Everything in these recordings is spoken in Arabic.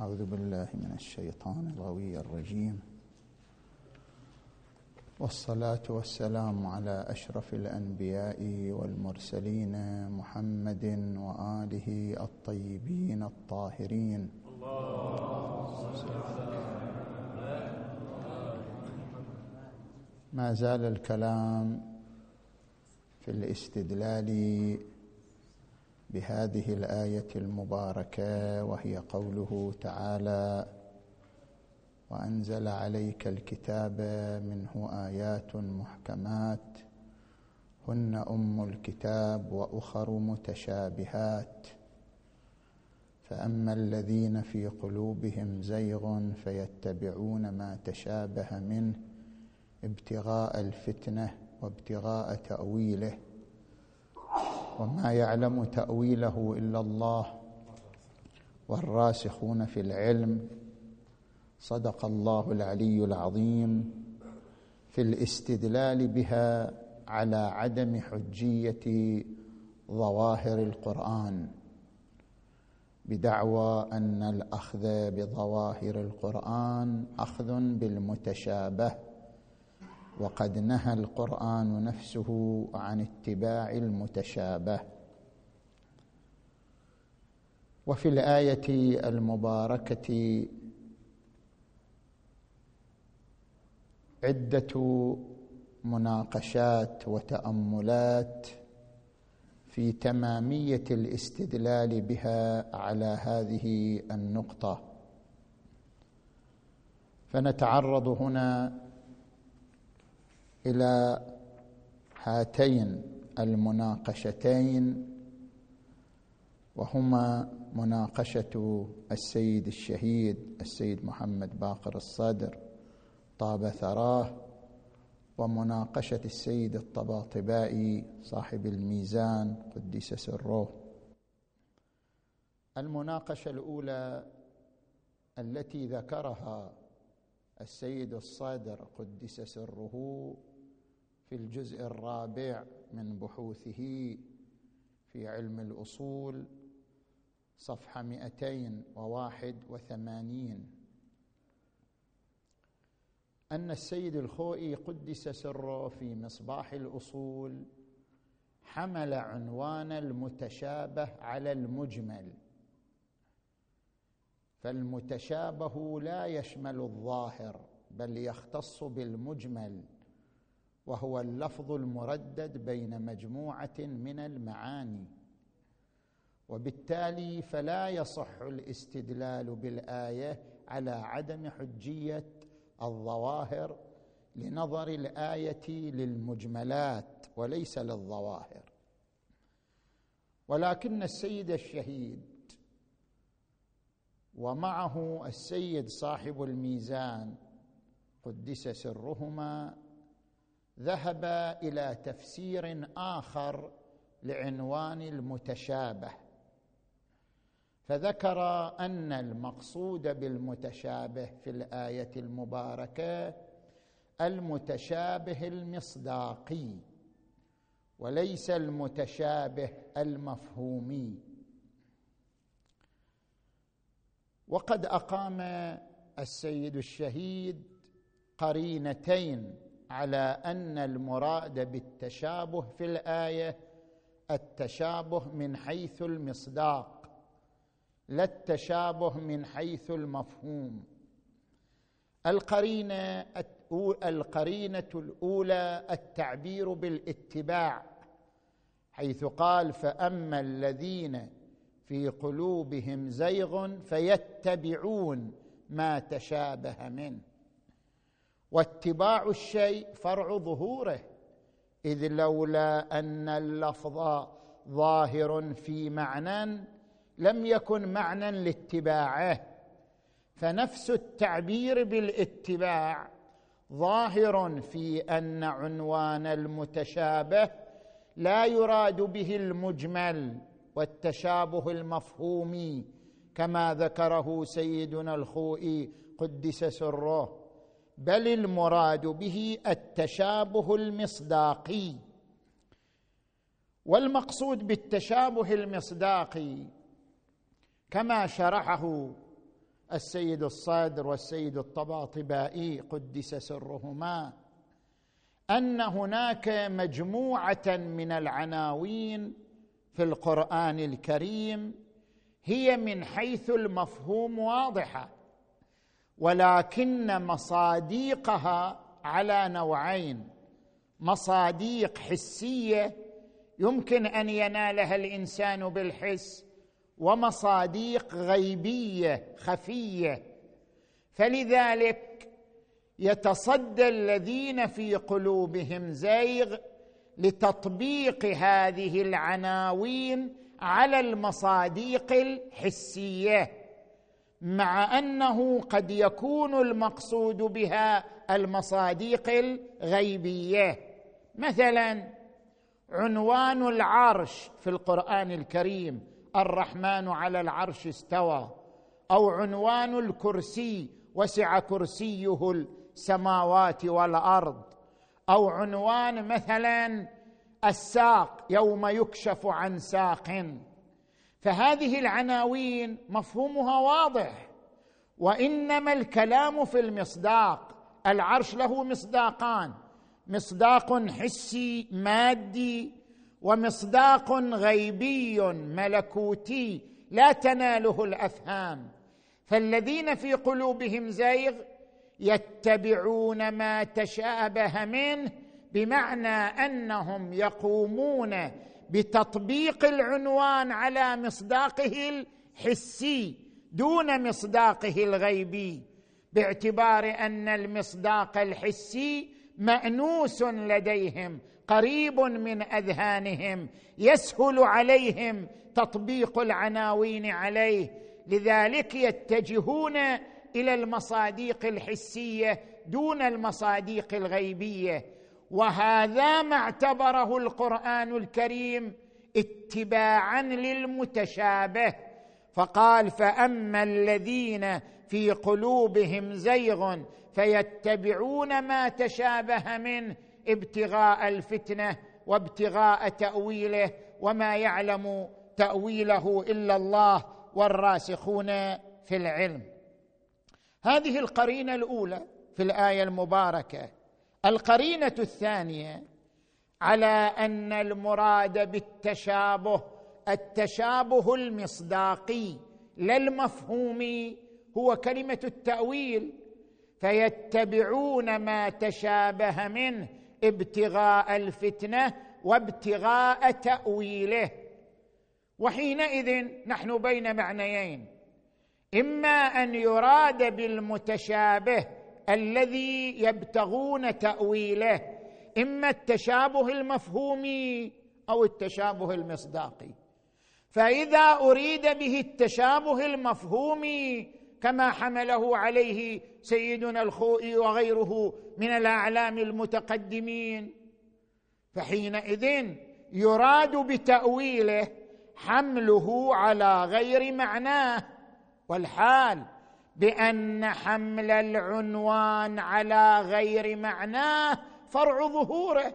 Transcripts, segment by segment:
أعوذ بالله من الشيطان الغوي الرجيم. والصلاة والسلام على أشرف الأنبياء والمرسلين محمد وآله الطيبين الطاهرين. ما زال الكلام في الاستدلال بهذه الآية المباركة وهي قوله تعالى وأنزل عليك الكتاب منه آيات محكمات هن أم الكتاب وأخر متشابهات. فأما الذين في قلوبهم زيغ فيتبعون ما تشابه منه ابتغاء الفتنة وابتغاء تأويله. وما يعلم تأويله إلا الله والراسخون في العلم. صدق الله العلي العظيم. في الاستدلال بها على عدم حجية ظواهر القرآن. بدعوى أن الأخذ بظواهر القرآن أخذ بالمتشابه. وقد نهى القرآن نفسه عن اتباع المتشابه. وفي الآية المباركة عدة مناقشات وتأملات في تمامية الاستدلال بها على هذه النقطة. فنتعرض هنا إلى هاتين المناقشتين وهما مناقشة السيد الشهيد السيد محمد باقر الصدر طاب ثراه ومناقشة السيد الطباطبائي صاحب الميزان قدس سره. المناقشة الأولى التي ذكرها السيد الصدر قدس سره في الجزء الرابع من بحوثه في علم الأصول صفحة 281 أن السيد الخوئي قدس سره في مصباح الأصول حمل عنوان المتشابه على المجمل. فالمتشابه لا يشمل الظاهر بل يختص بالمجمل. وهو اللفظ المردد بين مجموعة من المعاني. وبالتالي فلا يصح الاستدلال بالآية على عدم حجية الظواهر لنظر الآية للمجملات وليس للظواهر. ولكن السيد الشهيد ومعه السيد صاحب الميزان قدس سرهما ذهب إلى تفسير آخر لعنوان المتشابه. فذكر أن المقصود بالمتشابه في الآية المباركة المتشابه المصداقي وليس المتشابه المفهومي. وقد أقام السيد الشهيد قرينتين على أن المراد بالتشابه في الآية التشابه من حيث المصداق لا التشابه من حيث المفهوم. القرينة القرينة الأولى التعبير بالاتباع حيث قال فأما الذين في قلوبهم زيغ فيتبعون ما تشابه منه. واتباع الشيء فرع ظهوره إذ لولا أن اللفظ ظاهر في معنى لم يكن معنى لاتباعه. فنفس التعبير بالاتباع ظاهر في أن عنوان المتشابه لا يراد به المجمل والتشابه المفهومي كما ذكره سيدنا الخوئي قدس سره. بل المراد به التشابه المصداقي. والمقصود بالتشابه المصداقي كما شرحه السيد الصادر والسيد الطباطبائي قدس سرهما أن هناك مجموعة من العناوين في القرآن الكريم هي من حيث المفهوم واضحة. ولكن مصاديقها على نوعين. مصاديق حسية يمكن أن ينالها الإنسان بالحس ومصاديق غيبية خفية. فلذلك يتصدى الذين في قلوبهم زيغ لتطبيق هذه العناوين على المصاديق الحسية. مع أنه قد يكون المقصود بها المصاديق الغيبية. مثلا عنوان العرش في القرآن الكريم الرحمن على العرش استوى أو عنوان الكرسي وسع كرسيه السماوات والأرض أو عنوان مثلا الساق يوم يكشف عن ساق. فهذه العناوين مفهومها واضح. وإنما الكلام في المصداق العرش له مصداقان. مصداق حسي مادي ومصداق غيبي ملكوتي. لا تناله الأفهام. فالذين في قلوبهم زيغ يتبعون ما تشابه منه بمعنى أنهم يقومون بتطبيق العنوان على مصداقه الحسي دون مصداقه الغيبي باعتبار أن المصداق الحسي مأنوس لديهم قريب من أذهانهم يسهل عليهم تطبيق العناوين عليه. لذلك يتجهون إلى المصاديق الحسية دون المصاديق الغيبية. وهذا ما اعتبره القرآن الكريم اتباعا للمتشابه. فقال فأما الذين في قلوبهم زيغ فيتبعون ما تشابه منه ابتغاء الفتنة وابتغاء تأويله وما يعلم تأويله إلا الله والراسخون في العلم. هذه القرينة الأولى في الآية المباركة. القرينة الثانية على أن المراد بالتشابه التشابه المصداقي لا المفهومي هو كلمة التأويل فيتبعون ما تشابه منه ابتغاء الفتنة وابتغاء تأويله. وحينئذ نحن بين معنيين إما أن يراد بالمتشابه الذي يبتغون تأويله إما التشابه المفهومي أو التشابه المصداقي فإذا أريد به التشابه المفهومي كما حمله عليه سيدنا الخوئي وغيره من الأعلام المتقدمين. فحينئذ يراد بتأويله حمله على غير معناه والحال بأن حمل العنوان على غير معناه فرع ظهوره.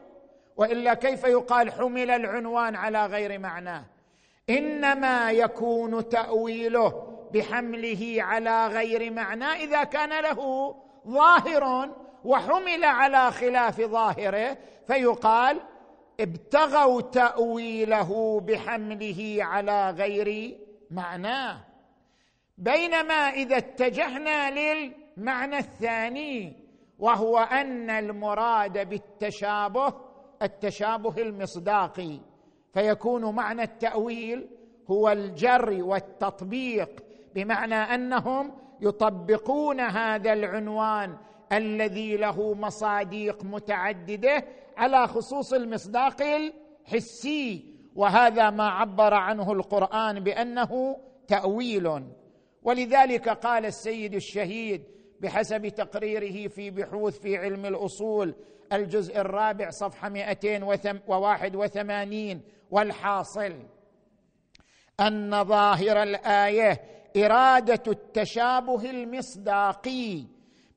وإلا كيف يقال حمل العنوان على غير معناه؟ إنما يكون تأويله بحمله على غير معنى إذا كان له ظاهر وحمل على خلاف ظاهره فيقال ابتغوا تأويله بحمله على غير معناه. بينما إذا اتجهنا للمعنى الثاني وهو أن المراد بالتشابه التشابه المصداقي. فيكون معنى التأويل هو الجر والتطبيق بمعنى أنهم يطبقون هذا العنوان الذي له مصاديق متعددة على خصوص المصداق الحسي. وهذا ما عبر عنه القرآن بأنه تأويل. ولذلك قال السيد الشهيد بحسب تقريره في بحوث في علم الأصول الجزء الرابع صفحة 281 والحاصل أن ظاهر الآية إرادة التشابه المصداقي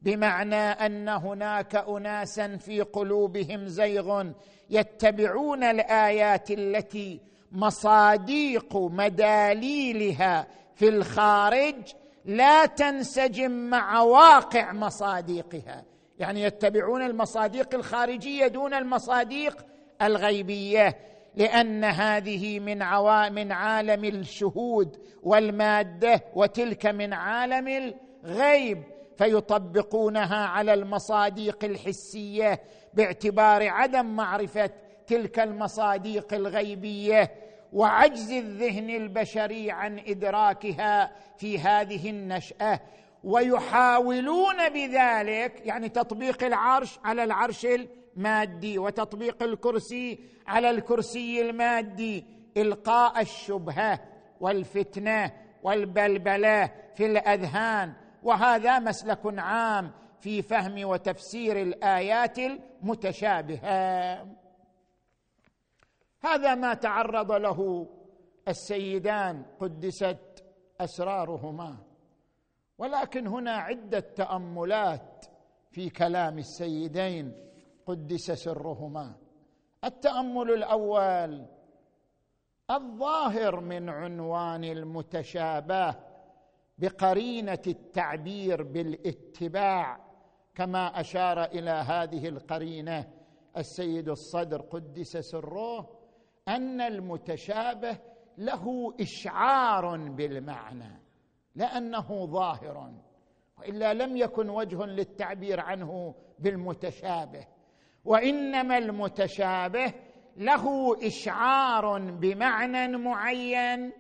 بمعنى أن هناك اناسا في قلوبهم زيغ يتبعون الآيات التي مصاديق مداليلها في الخارج لا تنسجم مع واقع مصاديقها. يعني يتبعون المصاديق الخارجية دون المصاديق الغيبية لأن هذه من عوا من عالم الشهود والمادة وتلك من عالم الغيب. فيطبقونها على المصاديق الحسية باعتبار عدم معرفة تلك المصاديق الغيبية. وعجز الذهن البشري عن إدراكها في هذه النشأة. ويحاولون بذلك يعني تطبيق العرش على العرش المادي وتطبيق الكرسي على الكرسي المادي إلقاء الشبهة والفتنة والبلبلة في الأذهان. وهذا مسلك عام في فهم وتفسير الآيات المتشابهة. هذا ما تعرض له السيدان قدست أسرارهما. ولكن هنا عدة تأملات في كلام السيدين قدس سرهما. التأمل الأول الظاهر من عنوان المتشابه بقرينة التعبير بالاتباع كما أشار إلى هذه القرينة السيد الصدر قدس سره. أن المتشابه له إشعار بالمعنى لأنه ظاهر وإلا لم يكن وجه للتعبير عنه بالمتشابه وإنما المتشابه له إشعار بمعنى معين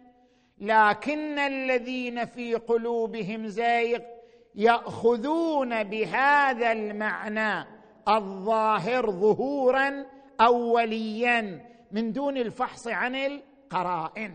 لكن الذين في قلوبهم زيغ يأخذون بهذا المعنى الظاهر ظهورا اوليا من دون الفحص عن القرائن.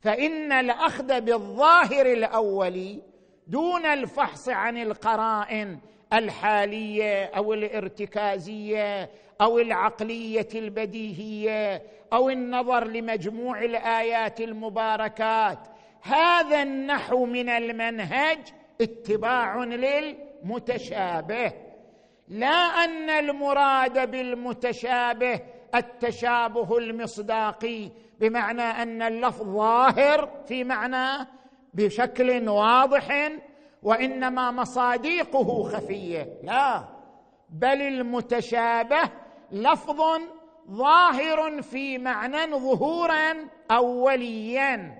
فإن الأخذ بالظاهر الاولي دون الفحص عن القرائن الحالية أو الارتكازية أو العقلية البديهية أو النظر لمجموع الآيات المباركات. هذا النحو من المنهج اتباع للمتشابه. لا أن المراد بالمتشابه التشابه المصداقي بمعنى أن اللفظ ظاهر في معناه بشكل واضح وإنما مصاديقه خفية. لا بل المتشابه لفظ ظاهر في معنى ظهورا أوليا.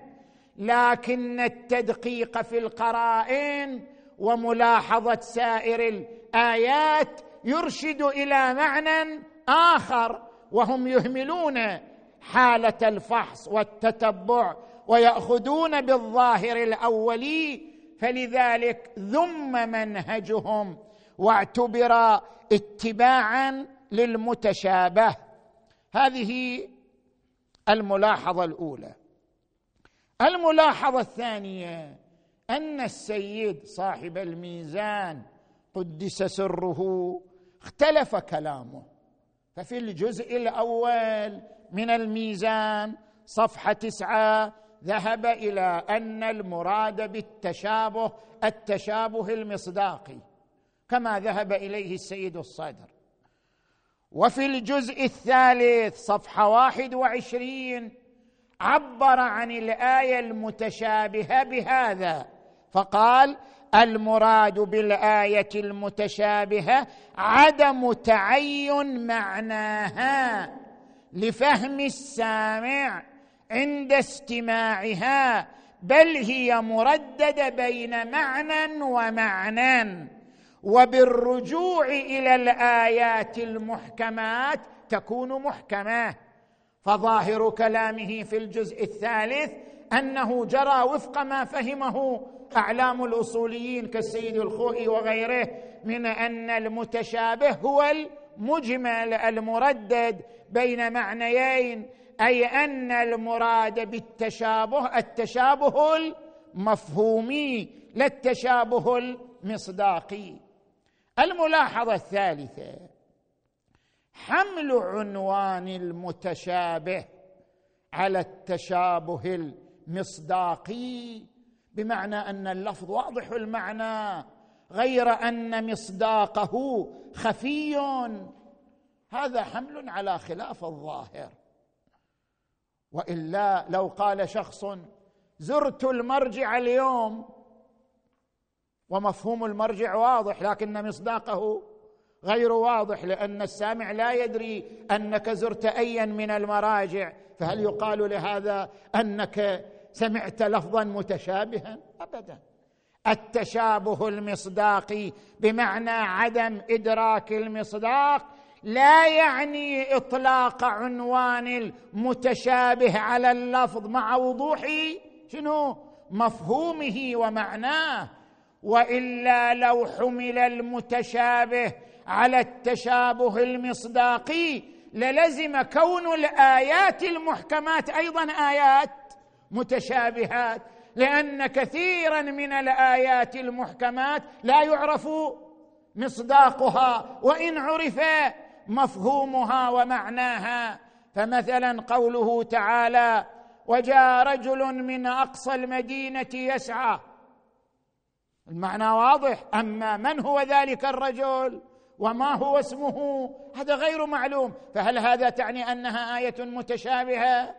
لكن التدقيق في القرائن وملاحظة سائر الآيات يرشد إلى معنى آخر. وهم يهملون حالة الفحص والتتبع ويأخذون بالظاهر الأولي فلذلك ذم منهجهم واعتبر اتباعا للمتشابه. هذه الملاحظة الأولى. الملاحظة الثانية أن السيد صاحب الميزان قدس سره اختلف كلامه. ففي الجزء الأول من الميزان صفحة تسعة ذهب إلى أن المراد بالتشابه التشابه المصداقي كما ذهب إليه السيد الصدر. وفي الجزء الثالث صفحة واحد وعشرين عبر عن الآية المتشابهة بهذا فقال المراد بالآية المتشابهة عدم تعين معناها لفهم السامع عند استماعها بل هي مرددة بين معنى ومعنى. وبالرجوع إلى الآيات المحكمات تكون محكمة. فظاهر كلامه في الجزء الثالث أنه جرى وفق ما فهمه أعلام الأصوليين كالسيد الخوئي وغيره من أن المتشابه هو المجمل المردد بين معنيين أي أن المراد بالتشابه التشابه المفهومي لا التشابه المصداقي. الملاحظة الثالثة حمل عنوان المتشابه على التشابه المصداقي بمعنى أن اللفظ واضح المعنى غير أن مصداقه خفي. هذا حمل على خلاف الظاهر. وإلا لو قال شخص زرت المرجع اليوم ومفهوم المرجع واضح لكن مصداقه غير واضح لأن السامع لا يدري أنك زرت ايا من المراجع. فهل يقال لهذا أنك سمعت لفظا متشابها؟ ابدا. التشابه المصداقي بمعنى عدم إدراك المصداق لا يعني إطلاق عنوان المتشابه على اللفظ مع وضوح شنو؟ مفهومه ومعناه. وإلا لو حمل المتشابه على التشابه المصداقي للزم كون الآيات المحكمات أيضا آيات متشابهات لأن كثيرا من الآيات المحكمات لا يعرف مصداقها وإن عرف مفهومها ومعناها. فمثلا قوله تعالى وجاء رجل من أقصى المدينة يسعى. المعنى واضح. أما من هو ذلك الرجل؟ وما هو اسمه؟ هذا غير معلوم. فهل هذا تعني أنها آية متشابهة؟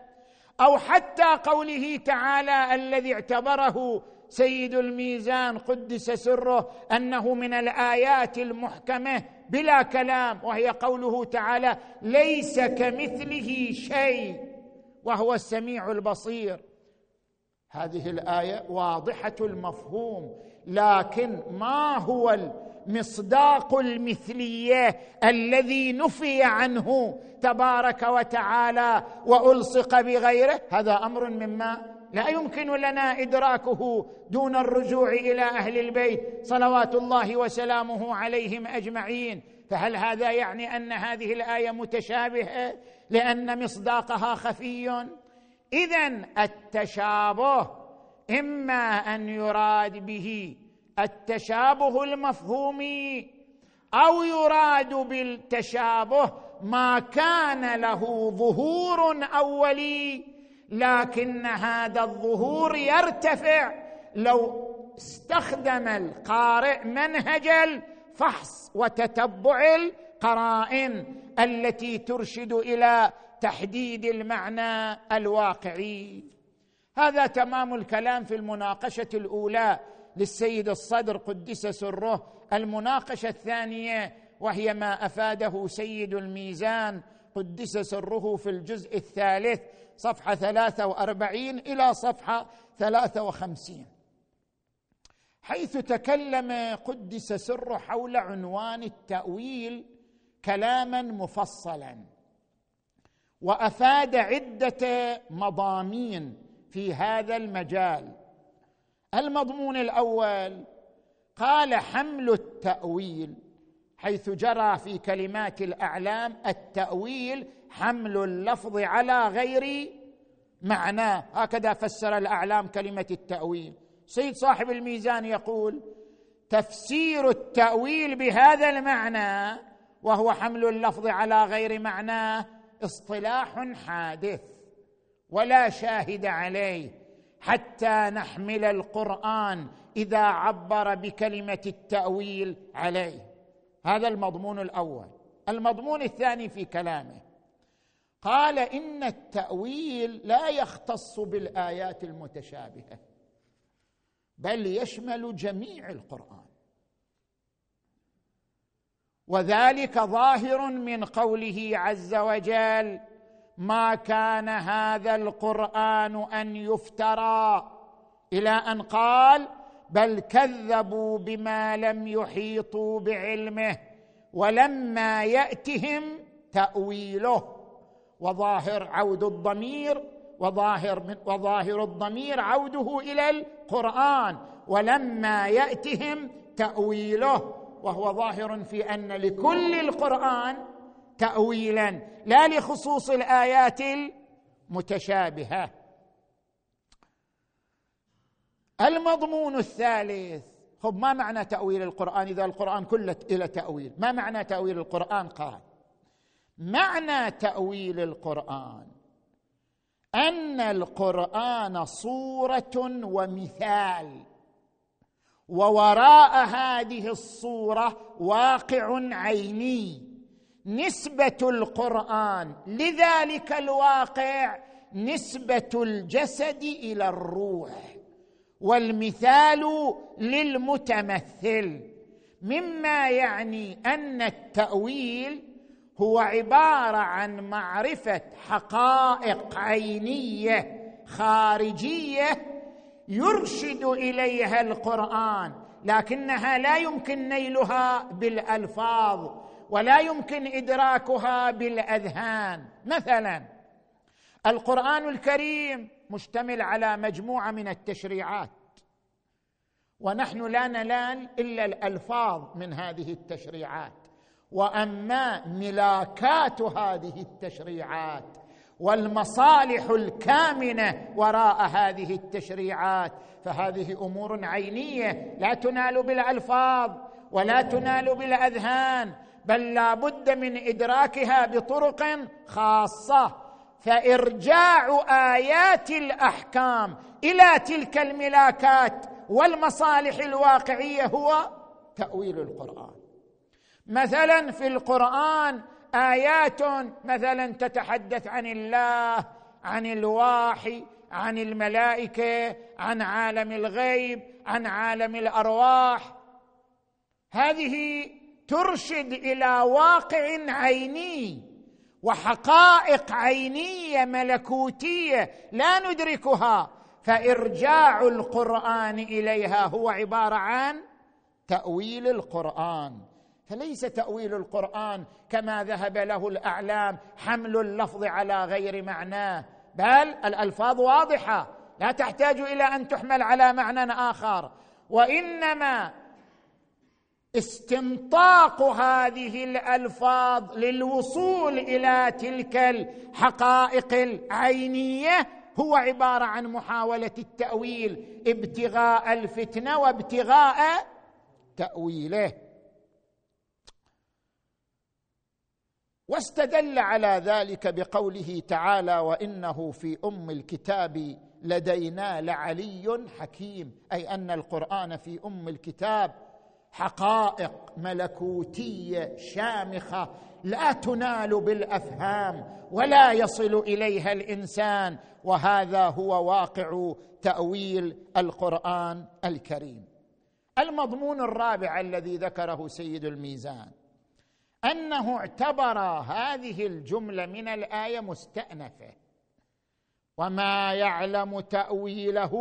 أو حتى قوله تعالى الذي اعتبره سيد الميزان قدس سره أنه من الآيات المحكمة بلا كلام وهي قوله تعالى ليس كمثله شيء وهو السميع البصير. هذه الآية واضحة المفهوم لكن ما هو المصداق المثلية الذي نفي عنه تبارك وتعالى وألصق بغيره. هذا أمر مما لا يمكن لنا إدراكه دون الرجوع إلى أهل البيت صلوات الله وسلامه عليهم أجمعين. فهل هذا يعني أن هذه الآية متشابهة لأن مصداقها خفي؟ اذا التشابه إما أن يراد به التشابه المفهومي أو يراد بالتشابه ما كان له ظهور أولي لكن هذا الظهور يرتفع. لو استخدم القارئ منهج الفحص وتتبع القرائن التي ترشد إلى تحديد المعنى الواقعي. هذا تمام الكلام في المناقشة الأولى. للسيد الصدر قدس سره المناقشة الثانية وهي ما أفاده سيد الميزان. قدس سره في الجزء الثالث صفحة ثلاثة وأربعين إلى صفحة ثلاثة وخمسين. حيث تكلم قدس سره حول عنوان التأويل كلاما مفصلا وأفاد عدة مضامين في هذا المجال. المضمون الأول قال حمل التأويل حيث جرى في كلمات الأعلام التأويل حمل اللفظ على غير معناه. هكذا فسر الأعلام كلمة التأويل. سيد صاحب الميزان يقول تفسير التأويل بهذا المعنى وهو حمل اللفظ على غير معناه اصطلاح حادث ولا شاهد عليه. حتى نحمل القرآن إذا عبر بكلمة التأويل عليه. هذا المضمون الأول. المضمون الثاني في كلامه. قال إن التأويل لا يختص بالآيات المتشابهة بل يشمل جميع القرآن. وذلك ظاهر من قوله عز وجل ما كان هذا القرآن أن يفترى إلى أن قال بل كذبوا بما لم يحيطوا بعلمه ولما يأتهم تأويله وظاهر عود الضمير وظاهر من وظاهر الضمير عوده إلى القرآن ولما يأتهم تأويله وهو ظاهر في أن لكل القرآن تاويلا لا لخصوص الآيات المتشابهة. المضمون الثالث خب ما معنى تأويل القرآن إذا القرآن كله إلى تأويل؟ ما معنى تأويل القرآن؟ قال معنى تأويل القرآن أن القرآن صورة ومثال ووراء هذه الصورة واقع عيني. نسبة القرآن لذلك الواقع نسبة الجسد إلى الروح. والمثال للمتمثل مما يعني أن التأويل هو عبارة عن معرفة حقائق عينية خارجية يرشد إليها القرآن لكنها لا يمكن نيلها بالألفاظ. ولا يمكن إدراكها بالأذهان. مثلا القرآن الكريم مشتمل على مجموعة من التشريعات. ونحن لا ننال إلا الألفاظ من هذه التشريعات. وأما ملاكات هذه التشريعات والمصالح الكامنة وراء هذه التشريعات فهذه أمور عينية. لا تنال بالألفاظ ولا تنال بالأذهان. بل لا بد من إدراكها بطرق خاصة. فإرجاع آيات الأحكام إلى تلك الملاكات والمصالح الواقعية هو تأويل القرآن. مثلا في القرآن آيات مثلا تتحدث عن الله عن الواحي عن الملائكة عن عالم الغيب عن عالم الأرواح. هذه ترشد إلى واقع عيني وحقائق عينية ملكوتية لا ندركها فإرجاع القرآن إليها هو عبارة عن تأويل القرآن. فليس تأويل القرآن كما ذهب له الأعلام حمل اللفظ على غير معناه بل الألفاظ واضحة لا تحتاج إلى أن تحمل على معنى آخر. وإنما استنطاق هذه الألفاظ للوصول إلى تلك الحقائق العينية هو عبارة عن محاولة التأويل ابتغاء الفتنة وابتغاء تأويله. واستدل على ذلك بقوله تعالى وإنه في أم الكتاب لدينا لعلي حكيم أي أن القرآن في أم الكتاب حقائق ملكوتية شامخة لا تنال بالأفهام ولا يصل إليها الإنسان وهذا هو واقع تأويل القرآن الكريم. المضمون الرابع الذي ذكره سيد الميزان أنه اعتبر هذه الجملة من الآية مستأنفة. وما يعلم تأويله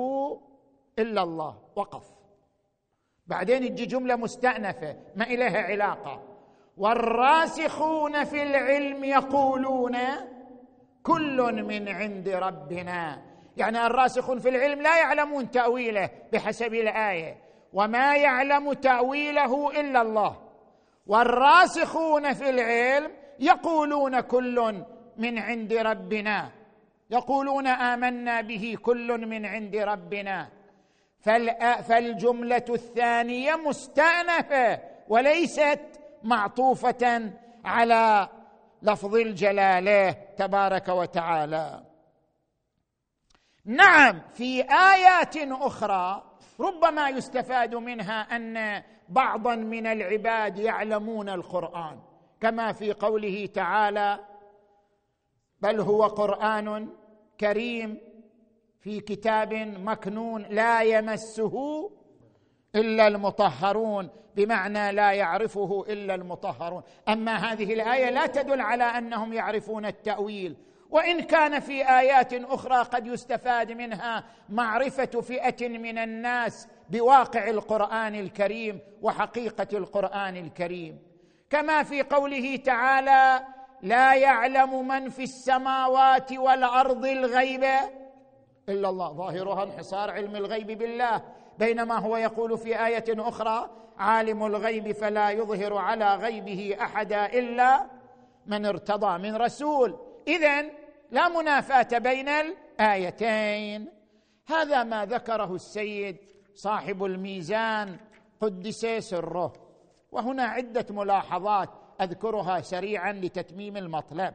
إلا الله وقف. بعدين تجي جملة مستأنفة ما إليها علاقة. والراسخون في العلم يقولون كل من عند ربنا. يعني الراسخون في العلم لا يعلمون تأويله بحسب الآية وما يعلم تأويله إلا الله. والراسخون في العلم يقولون كل من عند ربنا. يقولون آمنا به كل من عند ربنا. فالجملة الثانية مستأنفة وليست معطوفة على لفظ الجلالة تبارك وتعالى. نعم في آيات أخرى ربما يستفاد منها أن بعضا من العباد يعلمون القرآن كما في قوله تعالى بل هو قرآن كريم في كتاب مكنون لا يمسه إلا المطهرون بمعنى لا يعرفه إلا المطهرون. أما هذه الآية لا تدل على أنهم يعرفون التأويل. وإن كان في آيات أخرى قد يستفاد منها معرفة فئة من الناس بواقع القرآن الكريم وحقيقة القرآن الكريم. كما في قوله تعالى لا يعلم من في السماوات والأرض الغيب إلا الله. ظاهرها انحصار علم الغيب بالله. بينما هو يقول في آية أخرى عالم الغيب فلا يظهر على غيبه أحدا إلا من ارتضى من رسول. اذا لا منافاة بين الآيتين. هذا ما ذكره السيد صاحب الميزان قدس سره. وهنا عدة ملاحظات أذكرها سريعا لتتميم المطلب.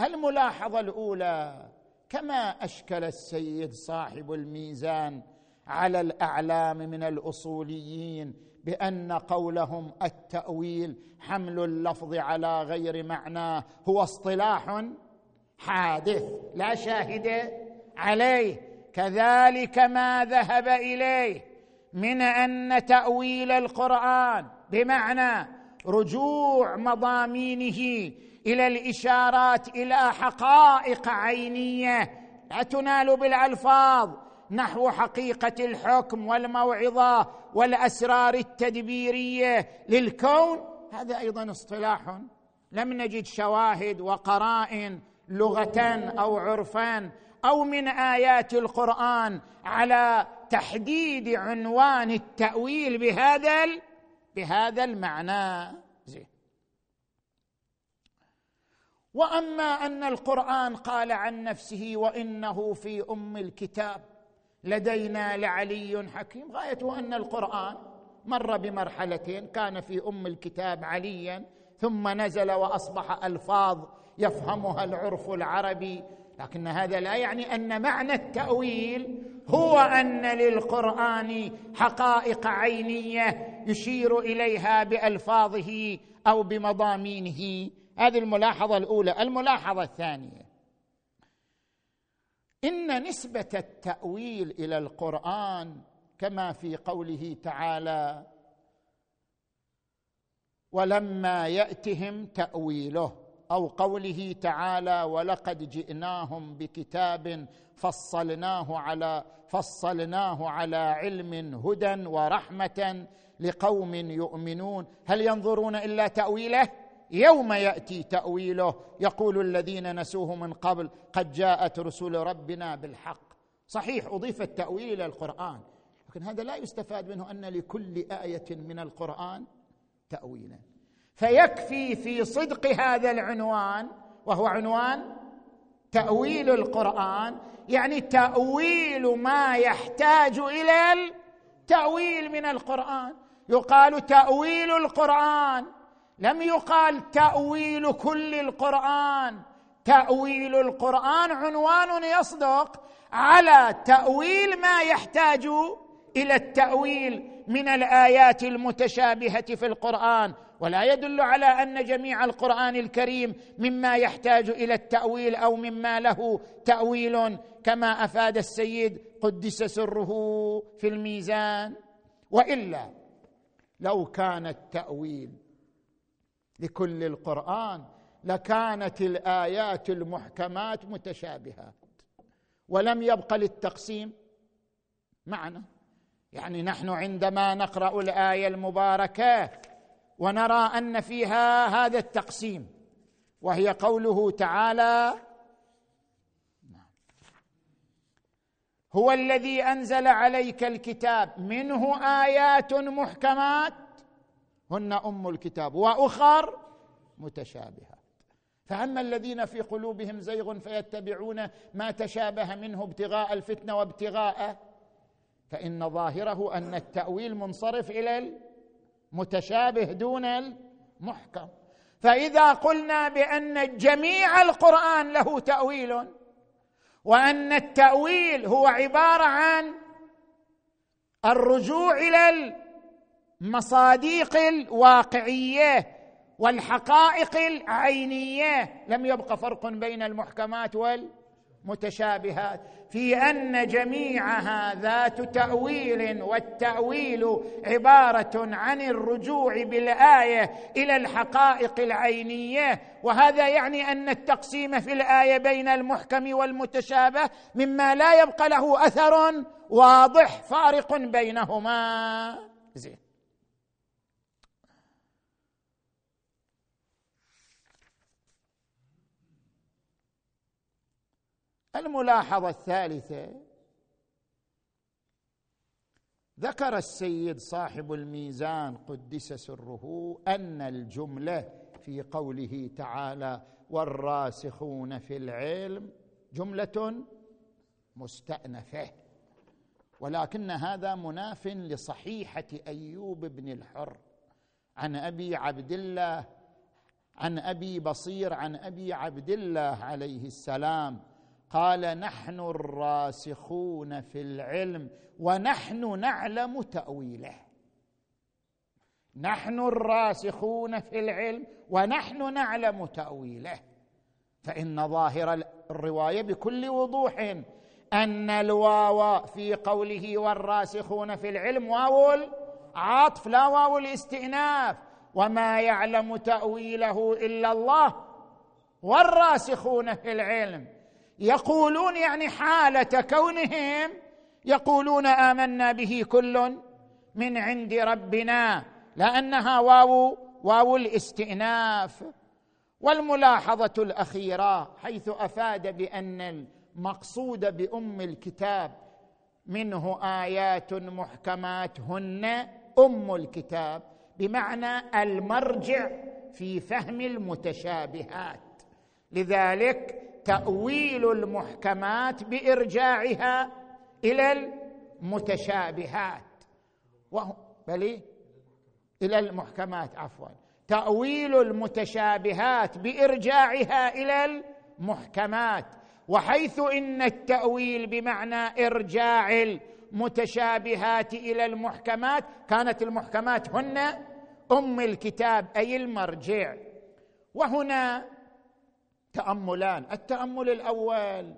الملاحظة الأولى كما أشكل السيد صاحب الميزان على الأعلام من الأصوليين بأن قولهم التأويل حمل اللفظ على غير معناه هو اصطلاح حادث لا شاهد عليه. كذلك ما ذهب إليه من أن تأويل القرآن بمعنى رجوع مضامينه إلى الإشارات إلى حقائق عينية. لا تنال بالألفاظ. نحو حقيقة الحكم والموعظة والأسرار التدبيرية. للكون هذا أيضا اصطلاح. لم نجد شواهد وقرائن لغة أو عرفا أو من آيات القرآن على تحديد عنوان التأويل بهذا بهذا المعنى زين وأما أن القرآن قال عن نفسه وإنه في أم الكتاب لدينا لعلي حكيم. غايته أن القرآن مر بمرحلتين كان في أم الكتاب عليا ثم نزل وأصبح ألفاظ يفهمها العرف العربي. لكن هذا لا يعني أن معنى التأويل هو أن للقرآن حقائق عينية يشير إليها بألفاظه أو بمضامينه. هذه الملاحظة الأولى. الملاحظة الثانية. إن نسبة التأويل إلى القرآن كما في قوله تعالى ولما يأتهم تأويله أو قوله تعالى ولقد جئناهم بكتاب فصلناه على فصلناه على علم هدى ورحمة لقوم يؤمنون. هل ينظرون إلا تأويله؟ يوم يأتي تأويله يقول الذين نسوه من قبل قد جاءت رسل ربنا بالحق. صحيح أضيف التأويل إلى القرآن لكن هذا لا يستفاد منه أن لكل آية من القرآن تاويلا. فيكفي في صدق هذا العنوان وهو عنوان تأويل القرآن يعني تأويل ما يحتاج إلى التأويل من القرآن. يقال تأويل القرآن لم يقال تأويل كل القرآن. تأويل القرآن عنوان يصدق على تأويل ما يحتاج إلى التأويل من الآيات المتشابهة في القرآن. ولا يدل على أن جميع القرآن الكريم مما يحتاج إلى التأويل أو مما له تأويل. كما أفاد السيد قدس سره في الميزان. وإلا لو كان التأويل لكل القرآن لكانت الآيات المحكمات متشابهات ولم يبق للتقسيم. معنى يعني نحن عندما نقرأ الآية المباركة ونرى أن فيها هذا التقسيم وهي قوله تعالى هو الذي أنزل عليك الكتاب منه آيات محكمات هن أم الكتاب وأخر متشابهات. فأما الذين في قلوبهم زيغ فيتبعون ما تشابه منه ابتغاء الفتنة وابتغاء فإن ظاهره أن التأويل منصرف إلى المتشابه دون المحكم. فإذا قلنا بأن جميع القرآن له تأويل وأن التأويل هو عبارة عن الرجوع إلى المصاديق الواقعية والحقائق العينية. لم يبق فرق بين المحكمات والمتشابهات. في أن جميعها ذات تاويل والتأويل عبارة عن الرجوع بالآية إلى الحقائق العينية. وهذا يعني أن التقسيم في الآية بين المحكم والمتشابه مما لا يبقى له أثر واضح فارق بينهما. زين. الملاحظة الثالثة ذكر السيد صاحب الميزان قدس سره أن الجملة في قوله تعالى والراسخون في العلم جملة مستأنفة ولكن هذا مناف لصحيحة أيوب بن الحر عن أبي عبد الله عن أبي بصير عن أبي عبد الله عليه السلام قال نحن الراسخون في العلم ونحن نعلم تأويله. نحن الراسخون في العلم ونحن نعلم تأويله. فإن ظاهر الرواية بكل وضوح أن الواو في قوله والراسخون في العلم واو العطف لا واو الاستئناف. وما يعلم تأويله إلا الله والراسخون في العلم. يقولون يعني حالة كونهم يقولون آمنا به كل من عند ربنا لأنها واو واو الاستئناف والملاحظة الأخيرة حيث أفاد بأن المقصود بأم الكتاب منه آيات محكمات هن أم الكتاب بمعنى المرجع في فهم المتشابهات. لذلك تأويل المحكمات بإرجاعها إلى المتشابهات. وهو بل إلى المحكمات عفوا. تأويل المتشابهات بإرجاعها إلى المحكمات. وحيث إن التأويل بمعنى إرجاع المتشابهات إلى المحكمات كانت المحكمات هن أم الكتاب أي المرجع. وهنا تأملان. التأمل الأول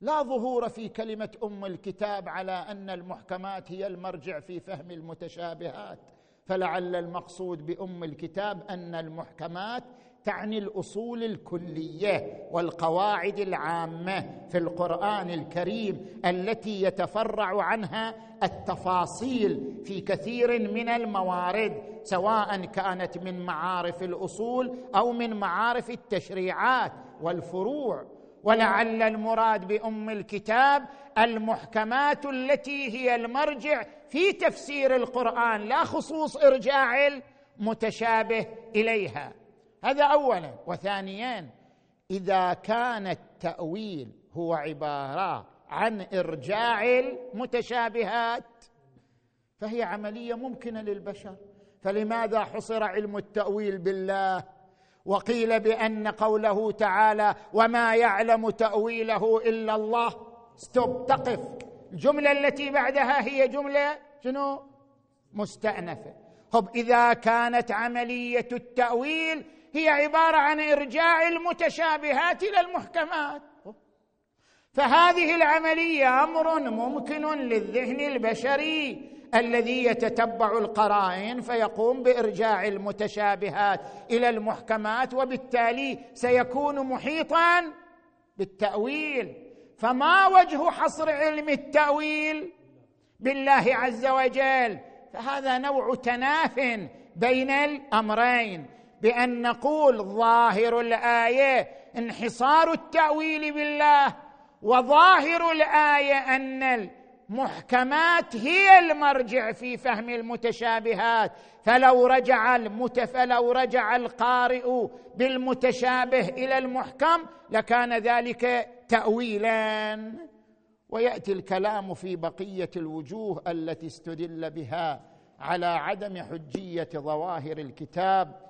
لا ظهور في كلمة أم الكتاب على أن المحكمات هي المرجع في فهم المتشابهات. فلعل المقصود بأم الكتاب أن المحكمات تعني الأصول الكلية والقواعد العامة في القرآن الكريم التي يتفرع عنها التفاصيل في كثير من الموارد سواء كانت من معارف الأصول أو من معارف التشريعات والفروع. ولعل المراد بأم الكتاب المحكمات التي هي المرجع في تفسير القرآن لا خصوص إرجاع المتشابه إليها. هذا اولا. وثانيا إذا كان التأويل هو عبارة عن إرجاع المتشابهات فهي عملية ممكنة للبشر. فلماذا حصر علم التأويل بالله؟ وقيل بأن قوله تعالى وما يعلم تأويله إلا الله ستوب تقف. الجملة التي بعدها هي جملة شنو؟ مستأنفة. طب إذا كانت عملية التأويل هي عبارة عن إرجاع المتشابهات إلى المحكمات. فهذه العملية أمر ممكن للذهن البشري الذي يتتبع القرائن فيقوم بإرجاع المتشابهات إلى المحكمات وبالتالي سيكون محيطا بالتأويل. فما وجه حصر علم التأويل؟ بالله عز وجل. فهذا نوع تناف بين الأمرين. بأن نقول ظاهر الآية انحصار التأويل بالله وظاهر الآية أن المحكمات هي المرجع في فهم المتشابهات. فلو رجع المت فلو رجع القارئ بالمتشابه إلى المحكم لكان ذلك تاويلا. ويأتي الكلام في بقية الوجوه التي استدل بها على عدم حجية ظواهر الكتاب